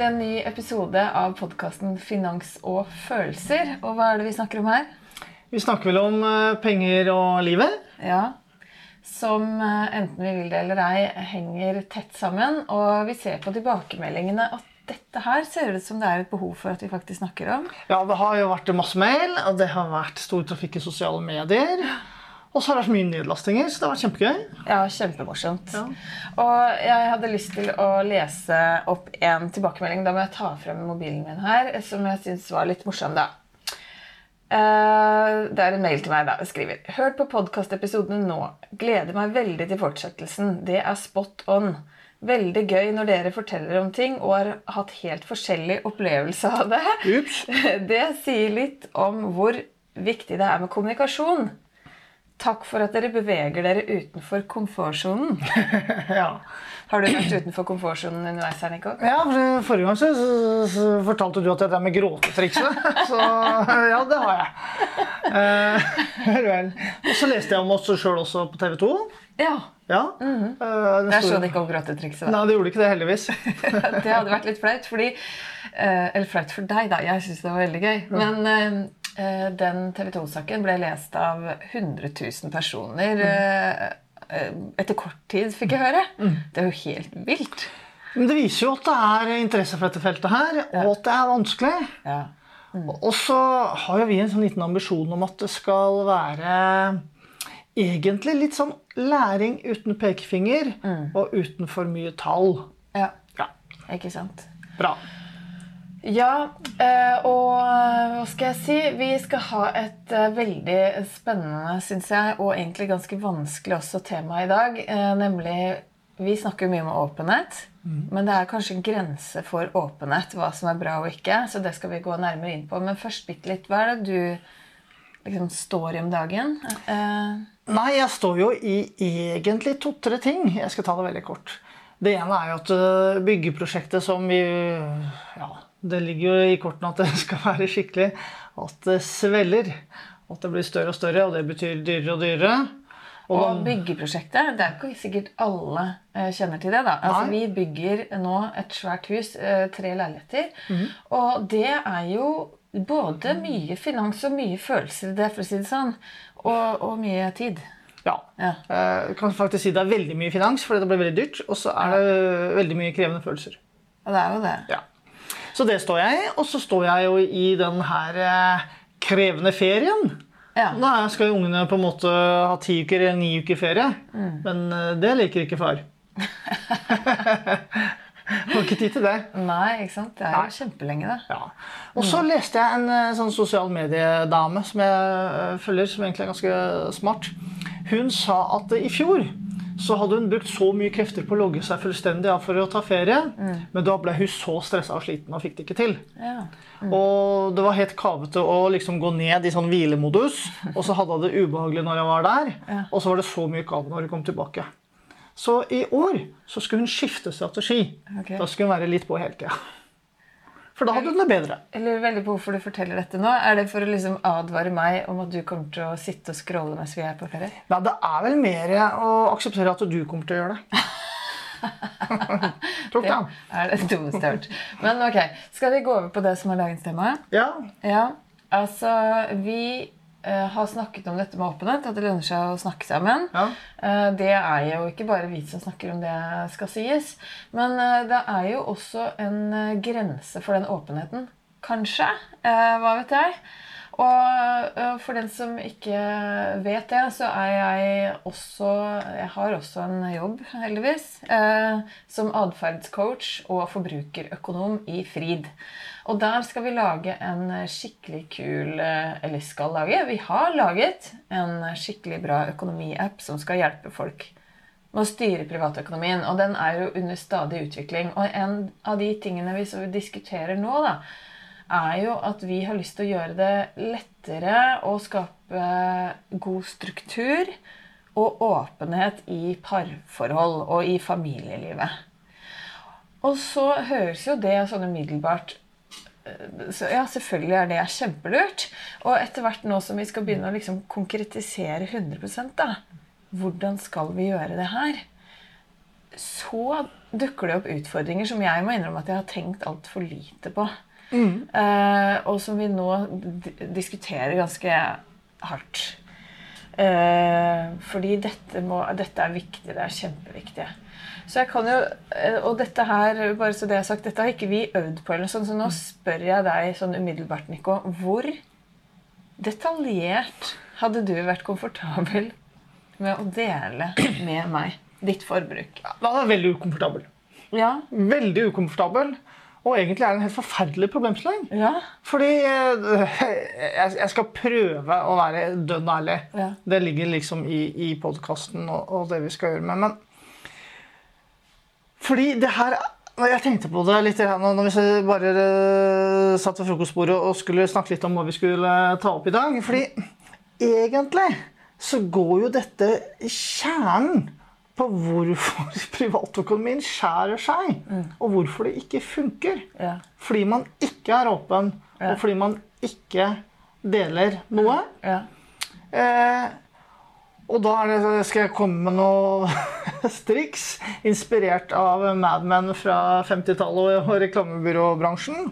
til en ny episode av podkasten Finans og følelser. Og hva er det vi snakker om her? Vi snakker vel om eh, penger og livet. Ja, Som eh, enten vi vil det eller ei, henger tett sammen. Og vi ser på tilbakemeldingene at dette her ser ut som det er et behov for at vi faktisk snakker om. Ja, det har jo vært masse mail, og det har vært stor trafikk i sosiale medier. Og så har det vært mye nedlastinger, så det har vært kjempegøy. Ja, kjempemorsomt. Ja. Og jeg hadde lyst til å lese opp en tilbakemelding. Da må jeg ta frem mobilen min her, som jeg syns var litt morsom, da. Uh, Det er en mail til meg da. Jeg skriver Hørt på podkastepisodene nå. Gleder meg veldig til fortsettelsen. Det er spot on. Veldig gøy når dere forteller om ting og har hatt helt forskjellig opplevelse av det. Ups. Det sier litt om hvor viktig det er med kommunikasjon. Takk for at dere beveger dere utenfor komfortsonen. Ja. Har du vært utenfor komfortsonen underveis her, Nico? ja, for Forrige gang så, så, så fortalte du at det er med gråtetrikset. Så ja, det har jeg. Eh, vel, vel. Og så leste jeg om oss sjøl også på TV 2. Ja. Ja. Eh, den Jeg store- så det ikke om gråtetrikset. Nei, det gjorde ikke det, heldigvis. Det hadde vært litt flaut, fordi uh, Eller flaut for deg, da. Jeg syns det var veldig gøy. Men eh, eh, den TV 2-saken ble lest av 100 000 personer eh, eh, etter kort tid, fikk jeg høre. Det er jo helt vilt. Men det viser jo at det er interesse for dette feltet her, og at det er vanskelig. Ja. Og så har jo vi en sånn liten ambisjon om at det skal være egentlig litt sånn læring uten pekefinger og uten for mye tall. ja. Ja, Ikke sant? bra. Ja, eh, og eh, hva skal jeg si? Vi skal ha et eh, veldig spennende, syns jeg, og egentlig ganske vanskelig også tema i dag. Nemlig Vi snakker mye om åpenhet, men det er kanskje en grense for åpenhet, hva som er bra og ikke, så det skal vi gå nærmere inn på. Men først bitte litt. Hva er det du liksom står i om dagen? Nei, jeg står jo i egentlig to-tre ting. Jeg skal ta det veldig kort. Det ene er jo at byggeprosjektet som vi Ja, det ligger jo i kortene at det skal være skikkelig. At det svelger. At det blir større og større, og det betyr dyrere og dyrere. Og byggeprosjektet, det er ikke sikkert alle eh, kjenner til det. da. Altså, vi bygger nå et svært hus, eh, tre leiligheter. Og det er jo både mye finans og mye følelser i det, for å si det sånn. Og, og mye tid. Ja. Ja. Jeg kan faktisk si det er veldig mye finans, fordi det blir veldig dyrt. Og så er det veldig mye krevende følelser. Og det er jo det. Ja. Så det står jeg i. Og så står jeg jo i den her eh, krevende ferien. Ja. Da skal jo ungene på en måte ha ti uker eller ni uker ferie. Mm. Men eh, det liker ikke far. Har ikke tid til det. Nei, ikke sant? Det er jo kjempelenge, det. Ja. Og så leste jeg en eh, sånn sosial mediedame som jeg følger, som egentlig er ganske smart. Hun sa at i fjor så hadde hun brukt så mye krefter på å logge seg fullstendig av for å ta ferie, men da ble hun så stressa og sliten og fikk det ikke til. Ja. Og det var helt kavete å liksom gå ned i sånn hvilemodus, og så hadde hun det ubehagelig når hun var der, og så var det så mye kave når hun kom tilbake. Så i år så skulle hun skifte strategi. Okay. Da skulle hun være litt på hele tida. For da hadde hun det bedre. Jeg lurer veldig på hvorfor du forteller dette nå. Er det for å liksom advare meg om at du kommer til å sitte og scrolle mens vi er på ferie? Ja, det er vel mer å akseptere at du kommer til å gjøre det. Ikke det. er det dummeste jeg har hørt. Men ok, skal vi gå over på det som er dagens tema? Ja. Ja, altså vi har snakket om dette med åpenhet, at det lønner seg å snakke sammen. Ja. Eh, det er jo ikke bare vi som snakker om det skal sies, men eh, det er jo også en eh, grense for den åpenheten. Kanskje. Eh, hva vet jeg. Og eh, for den som ikke vet det, så er jeg også Jeg har også en jobb, heldigvis, eh, som atferdscoach og forbrukerøkonom i Frid. Og der skal vi lage en skikkelig kul eh, Eller skal lage Vi har laget en skikkelig bra økonomiapp som skal hjelpe folk med å styre privatøkonomien. Og den er jo under stadig utvikling. Og en av de tingene vi diskuterer nå, da, er jo at vi har lyst til å gjøre det lettere å skape god struktur og åpenhet i parforhold og i familielivet. Og så høres jo det sånn umiddelbart eh, så ja, selvfølgelig er det kjempelurt. Og etter hvert nå som vi skal begynne å liksom konkretisere 100 da, hvordan skal vi gjøre det her? så dukker det opp utfordringer som jeg må innrømme at jeg har tenkt altfor lite på. Eh, og som vi nå diskuterer ganske hardt. Eh, fordi dette, må, dette er viktig. Det er kjempeviktig. Så jeg kan jo, eh, Og dette her, bare så det er sagt, dette har ikke vi øvd på, eller sånn, så nå spør jeg deg sånn umiddelbart, Nico. Hvor detaljert hadde du vært komfortabel med å dele med meg ditt forbruk? Da er jeg veldig ukomfortabel. Ja. Veldig ukomfortabel. Og egentlig er det en helt forferdelig problemstilling. Ja. Fordi eh, jeg skal prøve å være dønn ærlig. Ja. Det ligger liksom i, i podkasten og, og det vi skal gjøre med. Men fordi det her Jeg tenkte på det litt når vi bare eh, satt ved frokostbordet og skulle snakke litt om hva vi skulle ta opp i dag. Fordi egentlig så går jo dette kjernen på hvorfor privatøkonomien skjærer seg, og hvorfor det ikke funker. Ja. Fordi man ikke er åpen, Ja. og fordi man ikke deler noe. Ja. Eh, og da det, skal jeg komme med noe striks, inspirert av Mad Men fra 50-tallet og reklamebyråbransjen.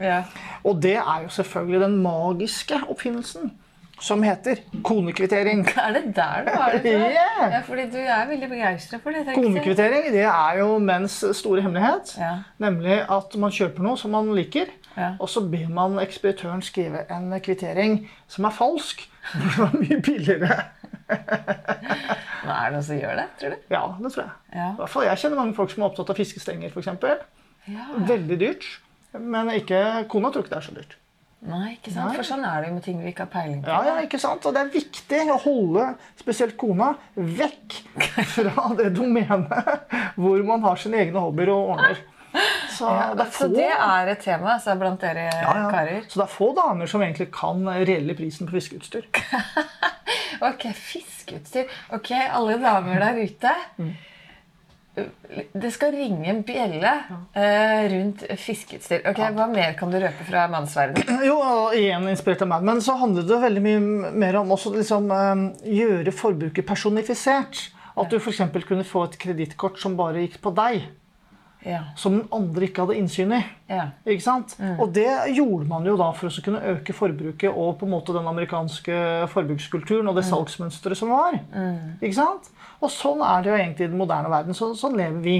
Og det er jo selvfølgelig den magiske oppfinnelsen som heter konekvittering. Er det der du har det fra? Yeah. Ja, fordi du er veldig begeistra for det. Konekvittering det er jo menns store hemmelighet. Ja. Nemlig at man kjøper noe som man liker, Ja. og så ber man ekspeditøren skrive en kvittering som er falsk. Det var mye billigere. Men er det noen som gjør det, tror du? Ja, det tror jeg. Ja. I hvert fall Jeg kjenner mange folk som er opptatt av fiskestenger, f.eks. ja. Veldig dyrt. Men ikke, kona tror ikke det er så dyrt. Nei, ikke sant? Nei. For sånn er det jo med ting vi ikke har peiling på. Ja, ja, ikke sant? Og det er viktig å holde spesielt kona vekk fra det domenet hvor man har sine egne hobbyer og ordner. Så Ja, det er så det er et tema altså, blant dere ja, ja. karer? Så det er få damer som egentlig kan reelle prisen på fiskeutstyr. Ok, fiskeutstyr. Ok, alle damer der ute. Mm. Det skal ringe en bjelle uh, rundt fiskeutstyr. Ok, Hva mer kan du røpe fra mannsverdenen? Jo, igjen inspirert av Mad Men, så handler det veldig mye mer om å liksom, eh, gjøre forbruket personifisert. At du f.eks. kunne få et kredittkort som bare gikk på deg. Ja. Som den andre ikke hadde innsyn i. ja. Ikke sant? Og det gjorde man jo da for å kunne øke forbruket og på en måte den amerikanske forbrukskulturen og det salgsmønsteret som var. Ikke sant? Og sånn er det jo egentlig i den moderne verden. Så, sånn lever vi.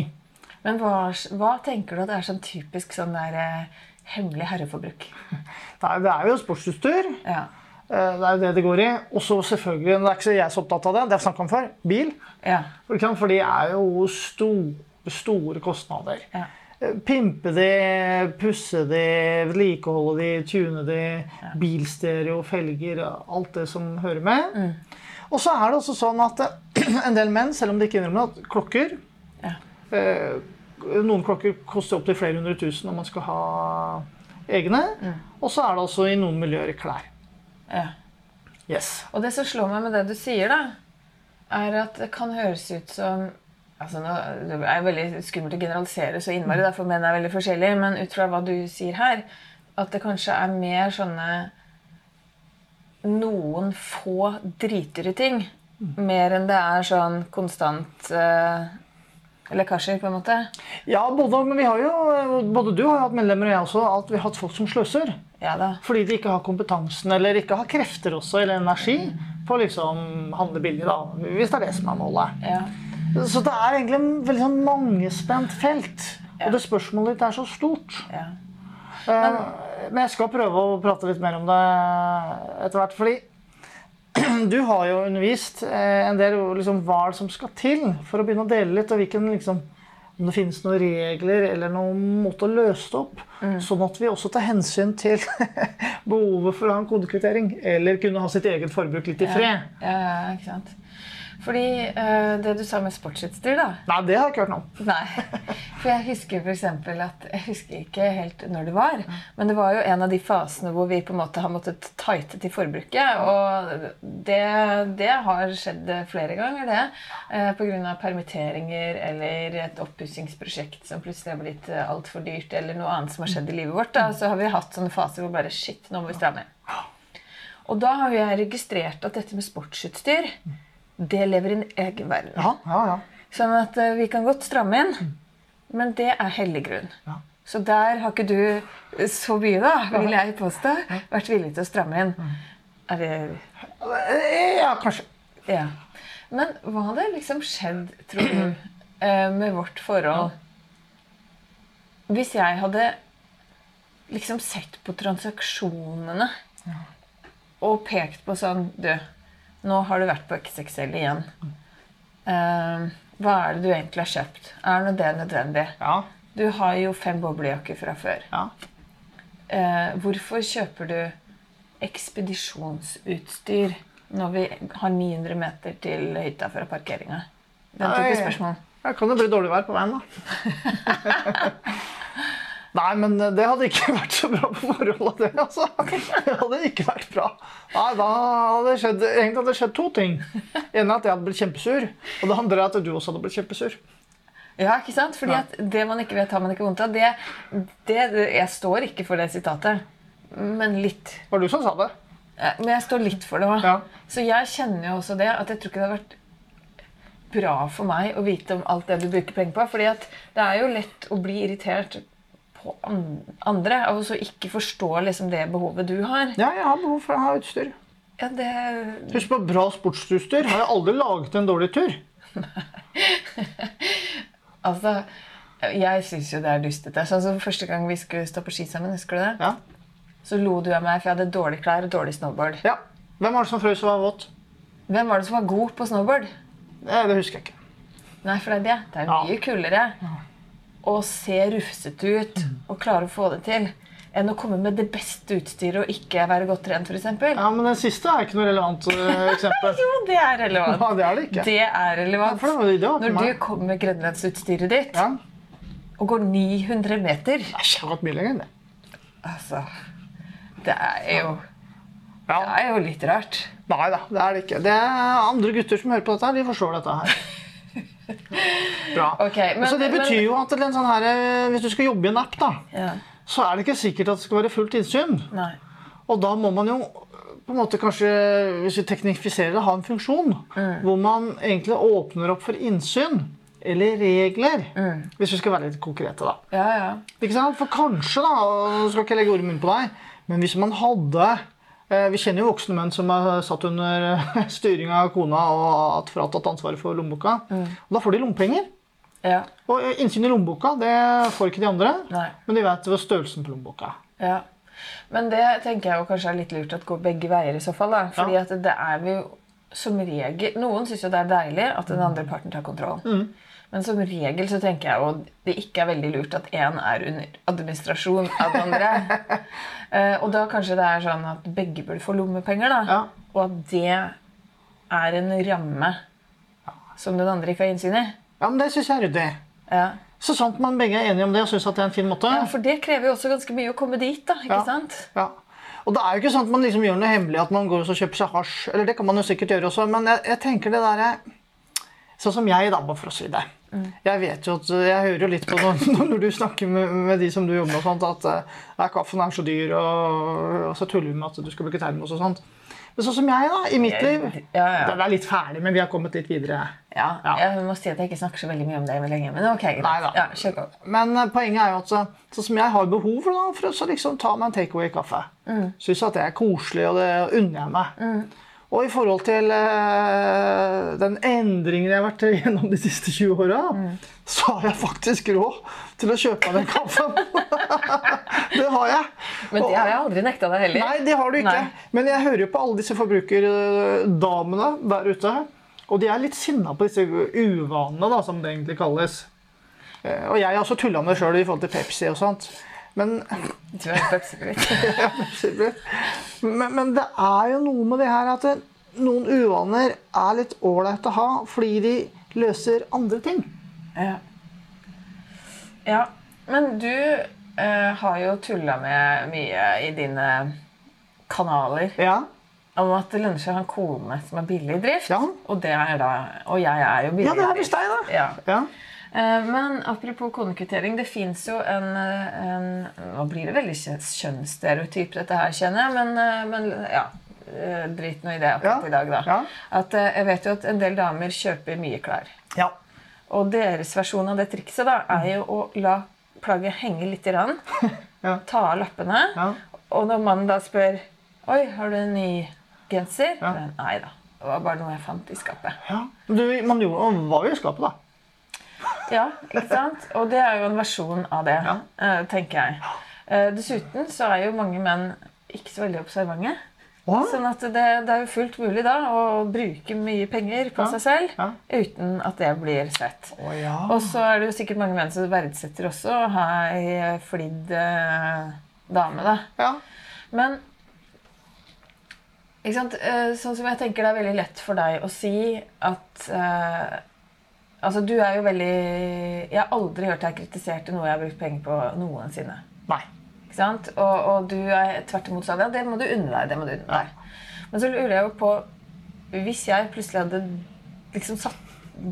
Men hva, hva tenker du at det er sånn typisk sånn der eh, hemmelig herreforbruk? Det er, det er jo sportsutstyr. Ja. Eh, Det er jo det det går i. Og så selvfølgelig, det er ikke så jeg så opptatt av det, det har jeg snakket om før, bil. Ja. For, det er jo store, store kostnader. Ja. Eh, Pimpe de, pusse de, vedlikeholde de, tune de, bilstereo, felger, alt det som hører med. Og så er det også sånn at eh, en del menn, selv om de ikke innrømmer det, at klokker Ja. eh, Noen klokker koster opptil flere hundre tusen om man skal ha egne. Og så er det også i noen miljøer klær. ja. Yes. Og det som slår meg med det du sier, da, er at det kan høres ut som altså nå, Det er veldig skummelt å generalisere så innmari, derfor for menn er veldig forskjellige, men ut fra hva du sier her, at det kanskje er mer sånne noen få driter i ting, mer enn det er sånn konstant eh, lekkasjer, på en måte. Ja, både, men vi har jo, både du har hatt medlemmer og jeg også, at vi har hatt folk som sløser. Ja da. Fordi de ikke har kompetansen eller ikke har krefter også, eller energi på å liksom handle billig. da, Hvis det er det som er målet. Ja. Så det er egentlig en veldig sånn mangespent felt. Og det spørsmålet ditt er så stort. ja. Eh, Men jeg skal prøve å prate litt mer om det etter hvert. Fordi du har jo undervist eh, en del liksom, hva som skal til for å begynne å dele litt, og hvilken liksom, om det finnes noen regler eller noen måte å løse det opp. Sånn at vi også tar hensyn til behovet for å ha en kodekvittering. Eller kunne ha sitt eget forbruk litt i fred. Ja, ja, ikke sant. Fordi uh, det du sa med sportsutstyr, da Nei, det har jeg ikke hørt noe om. Nei. For jeg husker for eksempel at Jeg husker ikke helt når det var, men det var jo en av de fasene hvor vi på en måte har måttet tighte til forbruket. Og det, det har skjedd flere ganger, det. Uh, Pga. permitteringer eller et oppussingsprosjekt som plutselig har blitt eh, altfor dyrt, eller noe annet som har skjedd i livet vårt. Da. Så har vi hatt sånne faser hvor bare Shit, nå må vi stramme inn. Og da har jeg registrert at dette med sportsutstyr det lever i en egen verden. Ja, ja, ja. Sånn at eh, vi kan godt stramme inn, men det er hellig grunn. Ja. Så der har ikke du eh, så mye, da, vil jeg påstå, vært villig til å stramme inn. Er det Ja, kanskje. Ja. Men hva hadde liksom skjedd, tror du, eh, med vårt forhold hvis jeg hadde liksom sett på transaksjonene og pekt på sånn Du, nå har du vært på XXL igjen. Uh, hva er det du egentlig har kjøpt? Er nå det nødvendig? Ja. Du har jo fem boblejakker fra før. ja. Uh, hvorfor kjøper du ekspedisjonsutstyr når vi har 900 meter til hytta fra parkeringa? Den type spørsmål. Det kan jo bli dårlig vær på veien, da. Nei, men det hadde ikke vært så bra på forholdet, det. altså. Det hadde ikke vært bra. Nei, da hadde det skjedd, Egentlig hadde det skjedd to ting. ene er at jeg hadde blitt kjempesur. Og det andre er at du også hadde blitt kjempesur. Ja, ikke sant? Fordi Ja. at det man ikke vet, har man ikke vondt av. Det, det, det, jeg står ikke for det sitatet, men litt. Det var du som sa det. Men jeg står litt for det òg. Ja. Så jeg kjenner jo også det at jeg tror ikke det har vært bra for meg å vite om alt det du bruker penger på. fordi at det er jo lett å bli irritert på andre og så ikke forstå liksom det behovet du har. Ja, jeg har behov for å ha utstyr. Ja, det Husk på bra sportsutstyr. Har jeg aldri laget en dårlig tur. Altså, jeg syns jo det er dustete. Sånn som Første gang vi skulle stå på ski sammen, husker du det? Ja. Så lo du av meg, for jeg hadde dårlige klær og dårlig snowboard. ja. Hvem var det som frøs og var våt? Hvem var det som var god på snowboard? Det, det husker jeg ikke. Nei, for det er det. Det er Ja. mye kulere å se rufsete ut og klare å få det til enn å komme med det beste utstyret og ikke være godt trent, f.eks. Ja, Men den siste er ikke noe relevant eh, eksempel. Jo, det er relevant. Ja, det er det ikke. Det er relevant. For det det Når du kommer med grenlandsutstyret ditt Ja. og går 900 meter Æsj, jeg har gått mye lenger enn det. Altså Det er jo, Ja. det er jo litt rart. Nei da, det er det ikke. Det er andre gutter som hører på dette, de forstår dette her. Bra. Okay, men- så det betyr jo at en sånn her, eh, hvis du skal jobbe i en app, da, Ja. så er det ikke sikkert at det skal være fullt innsyn. Nei. Og da må man jo på en måte kanskje, hvis vi teknifiserer det, ha en funksjon hvor man egentlig åpner opp for innsyn. Eller regler, hvis vi skal være litt konkrete. da. Ja, ja. Ikke sant? For kanskje, da, nå skal ikke legge ord i munnen på deg, men hvis man hadde Vi kjenner jo voksne menn som er satt under eh, styring av kona og har fratatt ansvaret for lommeboka. Og da får de lommepenger. Ja. Og eh, innsyn i lommeboka det får ikke de andre, Nei. men de vet størrelsen på lommeboka. Ja. Men det tenker jeg kanskje er litt lurt at går begge veier i så fall. da. Fordi Ja. at det er vi jo som regel Noen syns jo det er deilig at den andre parten tar kontroll. Men som regel så tenker jeg jo det ikke er veldig lurt at én er under administrasjon av den andre. uh, og da kanskje det er sånn at begge burde få lommepenger, da. Ja. Og at det er en ramme som den andre ikke har innsyn i. Ja, men det syns jeg er ryddig. Ja. Så sant man begge er enige om det og syns det er en fin måte. ja, For det krever jo også ganske mye å komme dit, da. ikke Ja. sant? Ja. Og det er jo ikke sånn at man liksom gjør noe hemmelig at man går og så kjøper seg hasj. Eller det kan man jo sikkert gjøre også, men jeg, jeg tenker det derre Sånn som jeg, da, bare for å si det. Jeg vet jo at, jeg hører jo litt på når, når du snakker med, med de som du jobber med, og sånt, at ja, kaffen er så dyr, og, og så tuller vi med at du skal bruke termos og sånt. Men sånn som jeg, da, i mitt liv Ja, ja. Det er litt ferdig, men vi har kommet litt videre. Ja, Ja. Jeg må si at jeg ikke snakker så veldig mye om det lenger. Men ok, greit. Ja. Men eh, poenget er jo at eh, sånn som jeg har behov for, da, for å så liksom ta meg en takeaway-kaffe. Mm. Syns at det er koselig, og det unner jeg meg. Og i forhold til eh, den endringen jeg har vært gjennom de siste 20 åra, så har jeg faktisk råd til å kjøpe meg den kaffen. det har jeg. Men det har jeg aldri nekta deg heller. Nei, det har du ikke. Nei. Men jeg hører jo på alle disse forbrukerdamene der ute. Og de er litt sinna på disse uvanene, da, som det egentlig kalles. Eh, Og jeg har også tulla med det sjøl i forhold til Pepsi og sånt. Men, men, men det er jo noe med det her at noen uvaner er litt ålreit å ha fordi de løser andre ting. Ja. ja. Men du eh, har jo tulla med mye i dine kanaler Ja, om at det lønner seg å ha en kone som er billig i drift. Ja. Og, det er da, og jeg er jo billig ja det i er drift. deg, da. Ja. Eh, Men apropos konekvittering, det fins jo en, eh, en Nå blir det veldig kjø- kjønnsstereotyp, dette her, kjenner jeg, men, eh, men ja. Drit nå i det akkurat Ja, i dag, da. ja. At jeg vet jo at en del damer kjøper mye klær. ja. Og deres versjon av det trikset da, er jo å la plagget henge litt. Grann, Ja. Ta av lappene. Ja. Og når mannen da spør Oi, har du en ny genser? Ja. Nei da. Det var bare noe jeg fant i skapet. Ja. Du, man var jo i skapet, da. Ja, ikke sant? Og det er jo en versjon av det, Ja. eh, tenker jeg. Eh, dessuten så er jo mange menn ikke så veldig observante. Sånn at det, det er jo fullt mulig da å bruke mye penger på Ja, seg selv ja. uten at det blir sett. Oh, ja. Og så er det jo sikkert mange menn som verdsetter også å ha ei flidd eh, dame, da. ja. Men ikke sant? Sånn som jeg tenker det er veldig lett for deg å si at eh, Altså, du er jo veldig Jeg har aldri hørt deg kritisert noe jeg har brukt penger på noensinne. Nei. Ikke sant? Og, og du er tvert imot sa Ja, det må du unne deg. Det må du unne deg. Men så lurer jeg jo på Hvis jeg plutselig hadde liksom satt,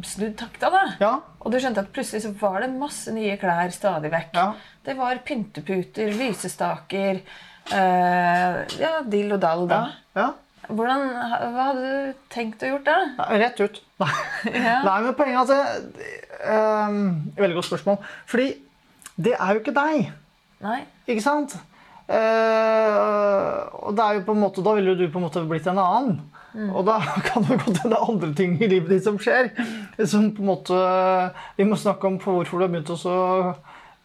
snudd takta, da Ja. og du skjønte at plutselig så var det masse nye klær stadig vekk. Ja. Det var pynteputer, lysestaker, eh, ja, dill og dall da. ja. Hvordan, hva hadde du tenkt å gjort da? Rett ut. Nei, Ja. Nei men poenget det, ehm, Veldig godt spørsmål. Fordi det er jo ikke deg. Nei? Ikke sant? Uh, og det er jo på en måte, Da ville du på en måte blitt en annen. Og da kan det godt hende andre ting i livet ditt som skjer. Som på en måte Vi må snakke om hvorfor du har begynt å så,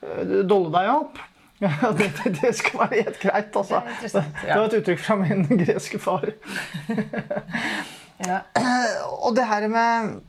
eh, dolle deg opp. Ja, det, det, skal være helt greit, altså. Det ja. Det var et uttrykk fra min greske far. Ja. Og det her med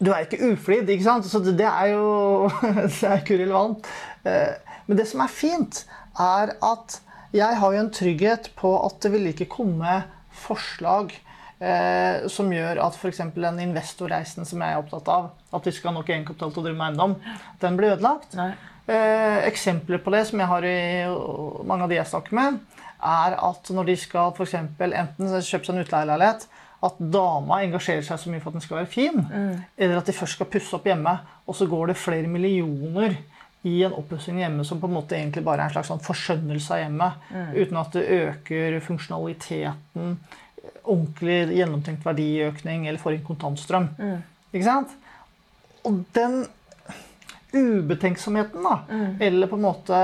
Du er ikke uflidd, ikke sant? Så det, det er jo det er ikke relevant. Eh, Men det som er fint, er at jeg har jo en trygghet på at det vil ikke komme forslag eh, som gjør at f.eks. den investorreisen som jeg er opptatt av, at vi skal ha nok egenkapital til å drive med eiendom, den blir ødelagt. Nei. Eh, eksempler på det som jeg har i mange av de jeg snakker med, er at når de skal for eksempel, enten kjøpe seg en utleieleilighet, at dama engasjerer seg så mye for at den skal være fin, eller at de først skal pusse opp hjemme, og så går det flere millioner i en oppussing hjemme som på en måte egentlig bare er en slags sånn forskjønnelse av hjemmet, uten at det øker funksjonaliteten, ordentlig gjennomtenkt verdiøkning eller får inn kontantstrøm. Ikke sant? Og den ubetenksomheten, da. Eller på en måte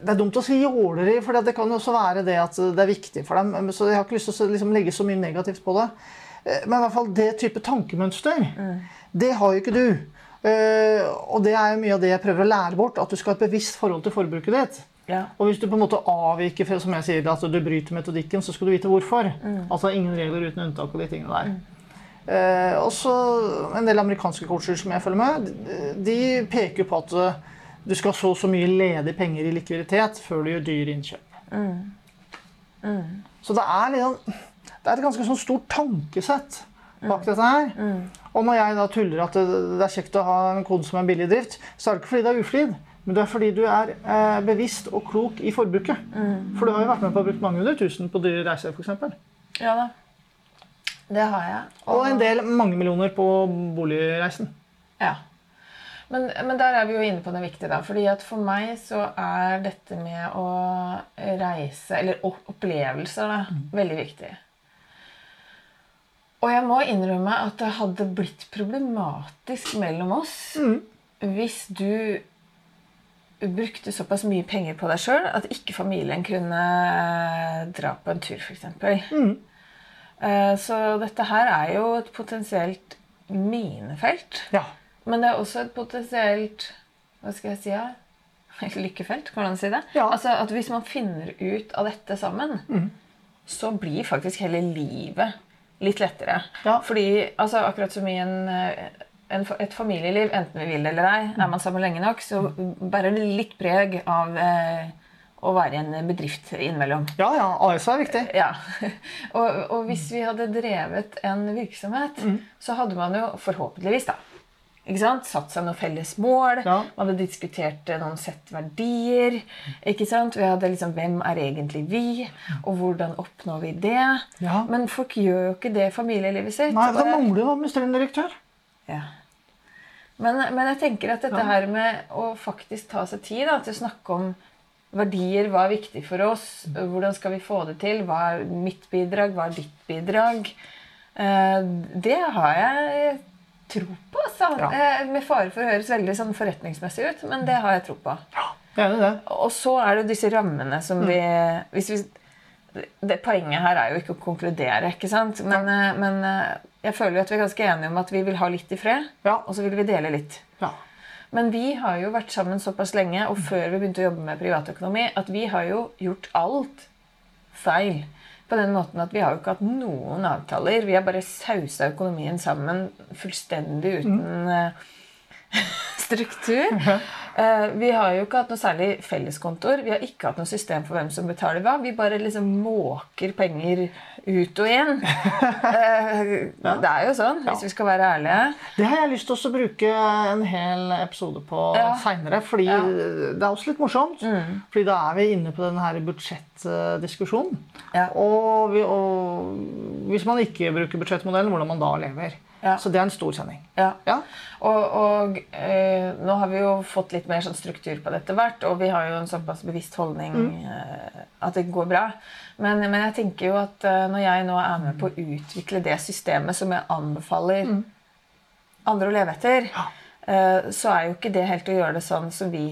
Det er dumt å si jåleri, for det kan jo også være det at det er viktig for dem. Så jeg har ikke lyst til å liksom legge så mye negativt på det. Eh, Men i hvert fall det type tankemønster, det har jo ikke du. Eh, Og det er jo mye av det jeg prøver å lære bort. At du skal ha et bevisst forhold til forbruket ditt. Ja. Og hvis du på en måte avviker som jeg sier, at du bryter metodikken, så skal du vite hvorfor. Altså ingen regler uten unntak og de tingene der. Eh, også en del amerikanske coacher som jeg følger med, de, peker på at eh, du skal så så mye ledige penger i likviditet før du gjør dyre innkjøp. Så det er, liksom, det er et ganske sånn stort tankesett bak dette her. Og når jeg da tuller at det, det er kjekt å ha en kode som er billig i drift, så er det ikke fordi det er uflid, men det er fordi du er eh, bevisst og klok i forbruket. For du har jo vært med på å bruke mange hundre tusen på dyre reiser, f.eks. ja da. Det har jeg. Og en del mange millioner på boligreisen. Ja. Men, men der er vi jo inne på det viktige, da. fordi at for meg så er dette med å reise, eller opplevelser, da, veldig viktig. Og jeg må innrømme at det hadde blitt problematisk mellom oss hvis du brukte såpass mye penger på deg sjøl at ikke familien kunne dra på en tur, f.eks. Eh, Så dette her er jo et potensielt minefelt. Ja. Men det er også et potensielt Hva skal jeg si? Ja? Lykkefelt, kan man si det? Ja. Altså at Hvis man finner ut av dette sammen, så blir faktisk hele livet litt lettere. Ja. Fordi altså, akkurat som i en, eh, en, et familieliv, enten vi vil eller ei, er man sammen lenge nok, så bærer det litt preg av eh, å være i en bedrift innimellom. Ja, ja. AS er viktig. Ja. Og, og hvis vi hadde drevet en virksomhet, så hadde man jo forhåpentligvis da, ikke sant? satt seg noen felles mål. Ja. Man hadde diskutert eh, noen sett verdier. ikke sant? Vi hadde liksom, Hvem er egentlig vi? Og hvordan oppnår vi det? Ja. Men folk gjør jo ikke det i familielivet sitt. Nei, da mangler du administrerende direktør. ja. men, men jeg tenker at dette her med å faktisk ta seg tid da, til å snakke om verdier, hva er viktig for oss, hvordan skal vi få det til, hva er mitt bidrag, hva er ditt bidrag, eh, det har jeg tro på. Altså. Ja. Eh, Med fare for å høres veldig sånn forretningsmessig ut, men det har jeg tro på. Jeg er det. Og så er det disse rammene som vi, hvis vi det, Poenget her er jo ikke å konkludere, ikke sant? Men, eh, men jeg føler jo at vi er ganske enige om at vi vil ha litt i fred, Ja. og så vil vi dele litt. Ja. Men vi har jo vært sammen såpass lenge, og før vi begynte å jobbe med privatøkonomi, at vi har jo gjort alt feil. På den måten at vi har jo ikke hatt noen avtaler. Vi har bare sausa økonomien sammen fullstendig uten mm. struktur. Eh, vi har jo ikke hatt noe særlig felleskontor. Vi har ikke hatt noe system for hvem som betaler hva. Vi bare liksom måker penger ut og inn. ja. Det er jo sånn, hvis vi skal være ærlige. Det har jeg lyst til å bruke en hel episode på Ja. seinere. Fordi Ja. Mm. det er også litt morsomt. Fordi da er vi inne på denne budsjettdiskusjonen. Ja. Og, og hvis man ikke bruker budsjettmodellen, hvordan man da lever. Ja. Så det er en stor sending. Ja. Ja. Og, og eh, nå har vi jo fått litt mer sånn struktur på dette hvert, og vi har jo en såpass bevisst holdning eh, at det går bra. Men, men jeg tenker jo at eh, når jeg nå er med på å utvikle det systemet som jeg anbefaler andre å leve etter, eh, så er jo ikke det helt å gjøre det sånn som vi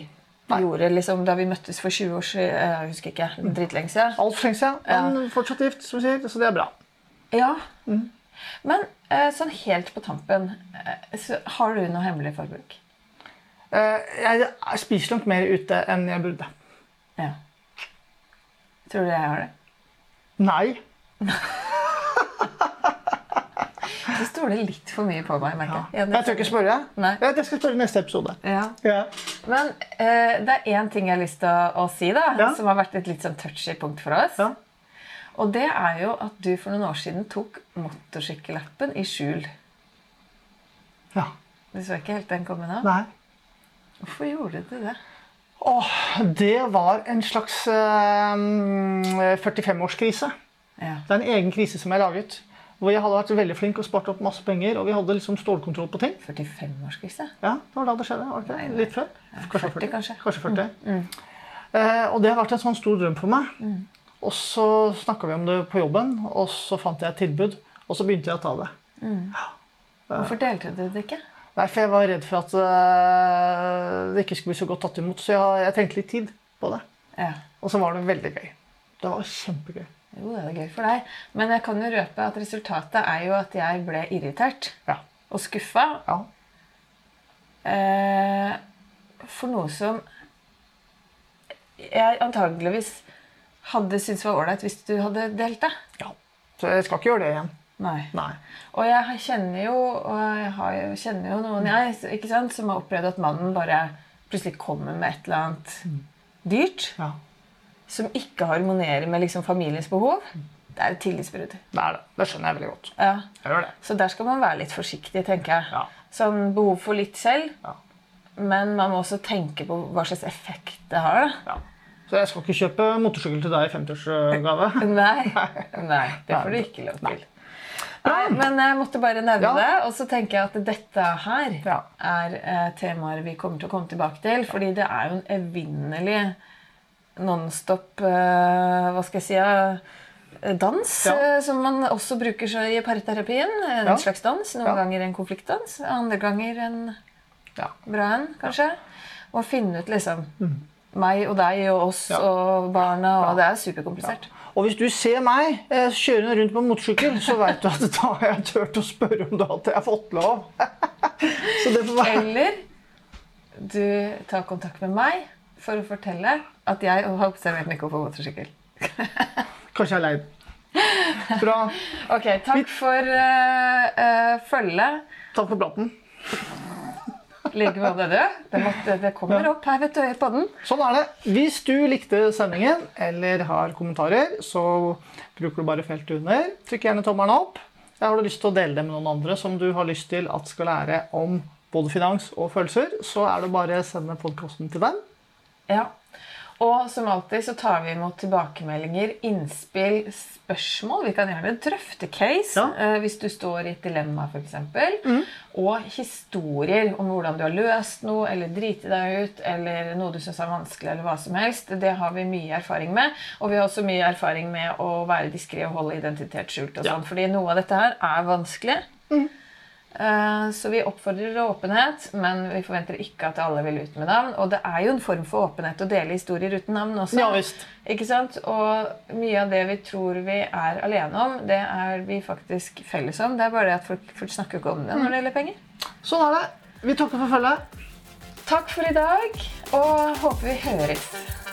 Nei. gjorde liksom, da vi møttes for 20 år siden. eh, Jeg husker ikke. Dritlenge siden. Altfor lenge siden, men fortsatt gift, som vi sier, så det er bra. Ja. Men eh, sånn helt på tampen, eh, har du noe hemmelig forbruk? Eh, Jeg spiser langt mer ute enn jeg burde. Ja. Tror du jeg har det? Nei. Du stoler litt for mye på meg, merker jeg. Ja, Jeg tør ikke spørre. Nei. Jeg skal spørre i neste episode. Ja. Ja. Men uh, det er én ting jeg har lyst til å, å si, da, Ja. som har vært et litt sånn touchy punkt for oss. Ja. Og det er jo at du for noen år siden tok motorsykkellappen i skjul. ja. Du så ikke helt den komme nå? Nei. Hvorfor gjorde du det? Åh, det var en slags eh, 45-årskrise. Ja. Det er en egen krise som jeg laget. Hvor jeg hadde vært veldig flink og spart opp masse penger, og vi hadde liksom stålkontroll på ting. 45-årskrise? Ja, det var da det skjedde. var det ikke? Litt før? Kanskje 40 kanskje. Kanskje 40. Eh, og det har vært en sånn stor drøm for meg. Og så snakka vi om det på jobben, og så fant jeg et tilbud. Og så begynte jeg å ta det. Hvorfor delte du det ikke? Nei, for jeg var redd for at eh, det ikke skulle bli så godt tatt imot. Så jeg, jeg trengte litt tid på det. Ja. Og så var det veldig gøy. Det var kjempegøy. Jo, det er gøy for deg. Men jeg kan jo røpe at resultatet er jo at jeg ble irritert Ja. og skuffa ja. eh, for noe som jeg antageligvis hadde syntes var ålreit hvis du hadde delt det. ja. Så jeg skal ikke gjøre det igjen. Nei. Nei. Og jeg kjenner jo, og jeg har kjenner jo noen jeg, ikke sant, som har opplevd at mannen bare plutselig kommer med et eller annet dyrt Ja. som ikke harmonerer med liksom familiens behov. Det er et tillitsbrudd. Det er det. Det skjønner jeg veldig godt. Ja. Jeg gjør det. Så der skal man være litt forsiktig, tenker jeg. Ja. Sånn behov for litt selv, Ja. men man må også tenke på hva slags effekt det har. da. Ja. Så jeg skal ikke kjøpe motorsykkel til deg i 50-årsgave. Nei, nei, det får du ikke lov til. Nei, men jeg måtte bare nevne Ja. det. Og så tenker jeg at dette her Ja. er eh, temaer vi kommer til å komme tilbake til. Fordi det er jo en evinnelig nonstop eh, Hva skal jeg si eh, dans. Ja. eh, som man også bruker så i parterapien. En slags dans. Noen ganger en konfliktdans. Andre ganger en Ja. bra en, kanskje. Og finne ut liksom meg og deg og oss. Ja. og barna. Og det er superkomplisert. Og hvis du ser meg eh, kjørende rundt på motorsykkel, så veit du at da har jeg turt å spørre om du at jeg har fått lov. så det får være Eller du tar kontakt med meg for å fortelle at jeg har observert Nico på motorsykkel. Kanskje jeg er lei. Bra. Ok, takk for uh, uh, følget. Takk for praten. Like måte, du. Det, måtte, det kommer opp her, vet du, på den. Sånn er det. Hvis du likte sendingen eller har kommentarer, så bruker du bare feltet under. Trykk gjerne tommelen opp. Jeg har du lyst til å dele det med noen andre som du har lyst til at skal lære om både finans og følelser, så er det bare å sende podkasten til dem. Ja. Og som alltid så tar vi imot tilbakemeldinger, innspill, spørsmål. Vi kan gjerne drøfte case Ja. eh, hvis du står i et dilemma, f.eks. Og historier om hvordan du har løst noe, eller driti deg ut, eller noe du syns er vanskelig, eller hva som helst. Det har vi mye erfaring med. Og vi har også mye erfaring med å være diskré og holde identitet skjult. og Ja. sånn, Fordi noe av dette her er vanskelig. Eh, Så vi oppfordrer åpenhet, men vi forventer ikke at alle vil ut med navn. Og det er jo en form for åpenhet å dele historier uten navn også. Ja visst. Ikke sant? Og mye av det vi tror vi er alene om, det er vi faktisk felles om. Det er bare det at folk, folk snakker ikke om det når det gjelder penger. Sånn er det. Vi takker for følget. Takk for i dag, og håper vi høres.